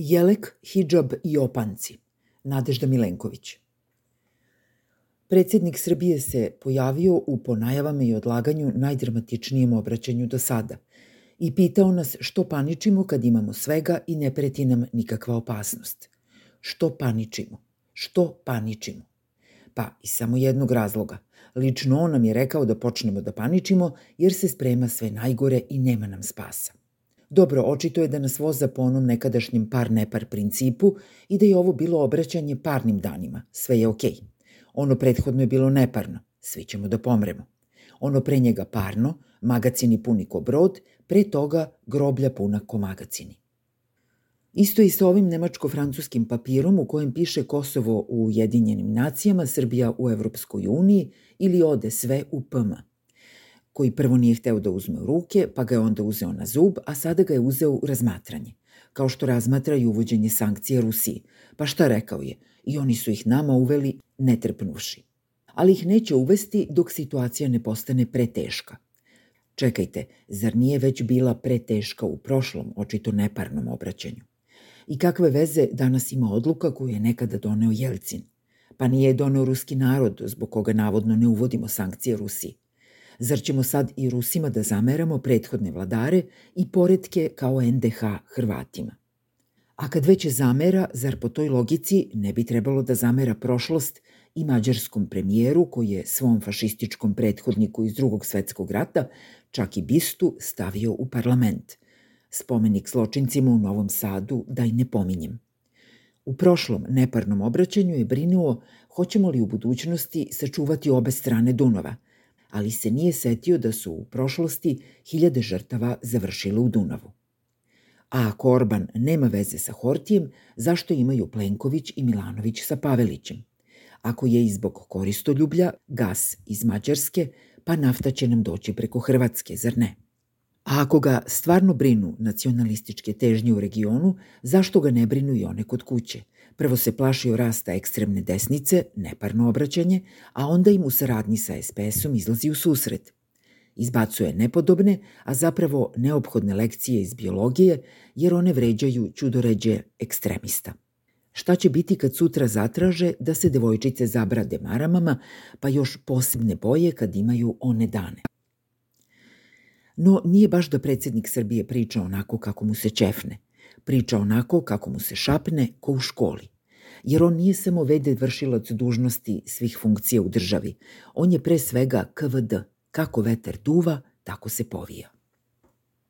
Jelek, hidžab i opanci. Nadežda Milenković. Predsednik Srbije se pojavio u ponajavama i odlaganju najdramatičnijem obraćanju do sada i pitao nas što paničimo kad imamo svega i ne preti nam nikakva opasnost. Što paničimo? Što paničimo? Pa iz samo jednog razloga. Lično on nam je rekao da počnemo da paničimo jer se sprema sve najgore i nema nam spasa. Dobro, očito je da nas voza po onom nekadašnjem par-nepar principu i da je ovo bilo obraćanje parnim danima. Sve je okej. Okay. Ono prethodno je bilo neparno. Svi ćemo da pomremo. Ono pre njega parno, magacini puni ko brod, pre toga groblja puna ko magacini. Isto i sa ovim nemačko-francuskim papirom u kojem piše Kosovo u Ujedinjenim nacijama, Srbija u Evropskoj uniji ili ode sve u PM koji prvo nije hteo da uzme u ruke, pa ga je onda uzeo na zub, a sada ga je uzeo u razmatranje, kao što razmatra i uvođenje sankcije Rusiji. Pa šta rekao je? I oni su ih nama uveli netrpnuši. Ali ih neće uvesti dok situacija ne postane preteška. Čekajte, zar nije već bila preteška u prošlom, očito neparnom obraćanju? I kakve veze danas ima odluka koju je nekada doneo Jelcin? Pa nije je doneo ruski narod, zbog koga navodno ne uvodimo sankcije Rusiji. Zar ćemo sad i Rusima da zameramo prethodne vladare i poredke kao NDH Hrvatima? A kad već zamera, zar po toj logici ne bi trebalo da zamera prošlost i mađarskom premijeru koji je svom fašističkom prethodniku iz drugog svetskog rata čak i bistu stavio u parlament. Spomenik zločincima u Novom Sadu da i ne pominjem. U prošlom neparnom obraćanju je brinuo hoćemo li u budućnosti sačuvati obe strane Dunova – ali se nije setio da su u prošlosti hiljade žrtava završile u Dunavu. A ako Orban nema veze sa Hortijem, zašto imaju Plenković i Milanović sa Pavelićem? Ako je izbog koristoljublja, gas iz Mađarske, pa nafta će nam doći preko Hrvatske, zar ne? A ako ga stvarno brinu nacionalističke težnje u regionu, zašto ga ne brinu i one kod kuće? Prvo se plašio rasta ekstremne desnice, neparno obraćanje, a onda im u saradnji sa SPS-om izlazi u susret. Izbacuje nepodobne, a zapravo neophodne lekcije iz biologije, jer one vređaju čudoređe ekstremista. Šta će biti kad sutra zatraže da se devojčice zabrade maramama, pa još posebne boje kad imaju one dane? No, nije baš da predsednik Srbije priča onako kako mu se čefne. Priča onako kako mu se šapne, ko u školi. Jer on nije samo vede vršilac dužnosti svih funkcija u državi. On je pre svega KVD. Kako veter duva, tako se povija.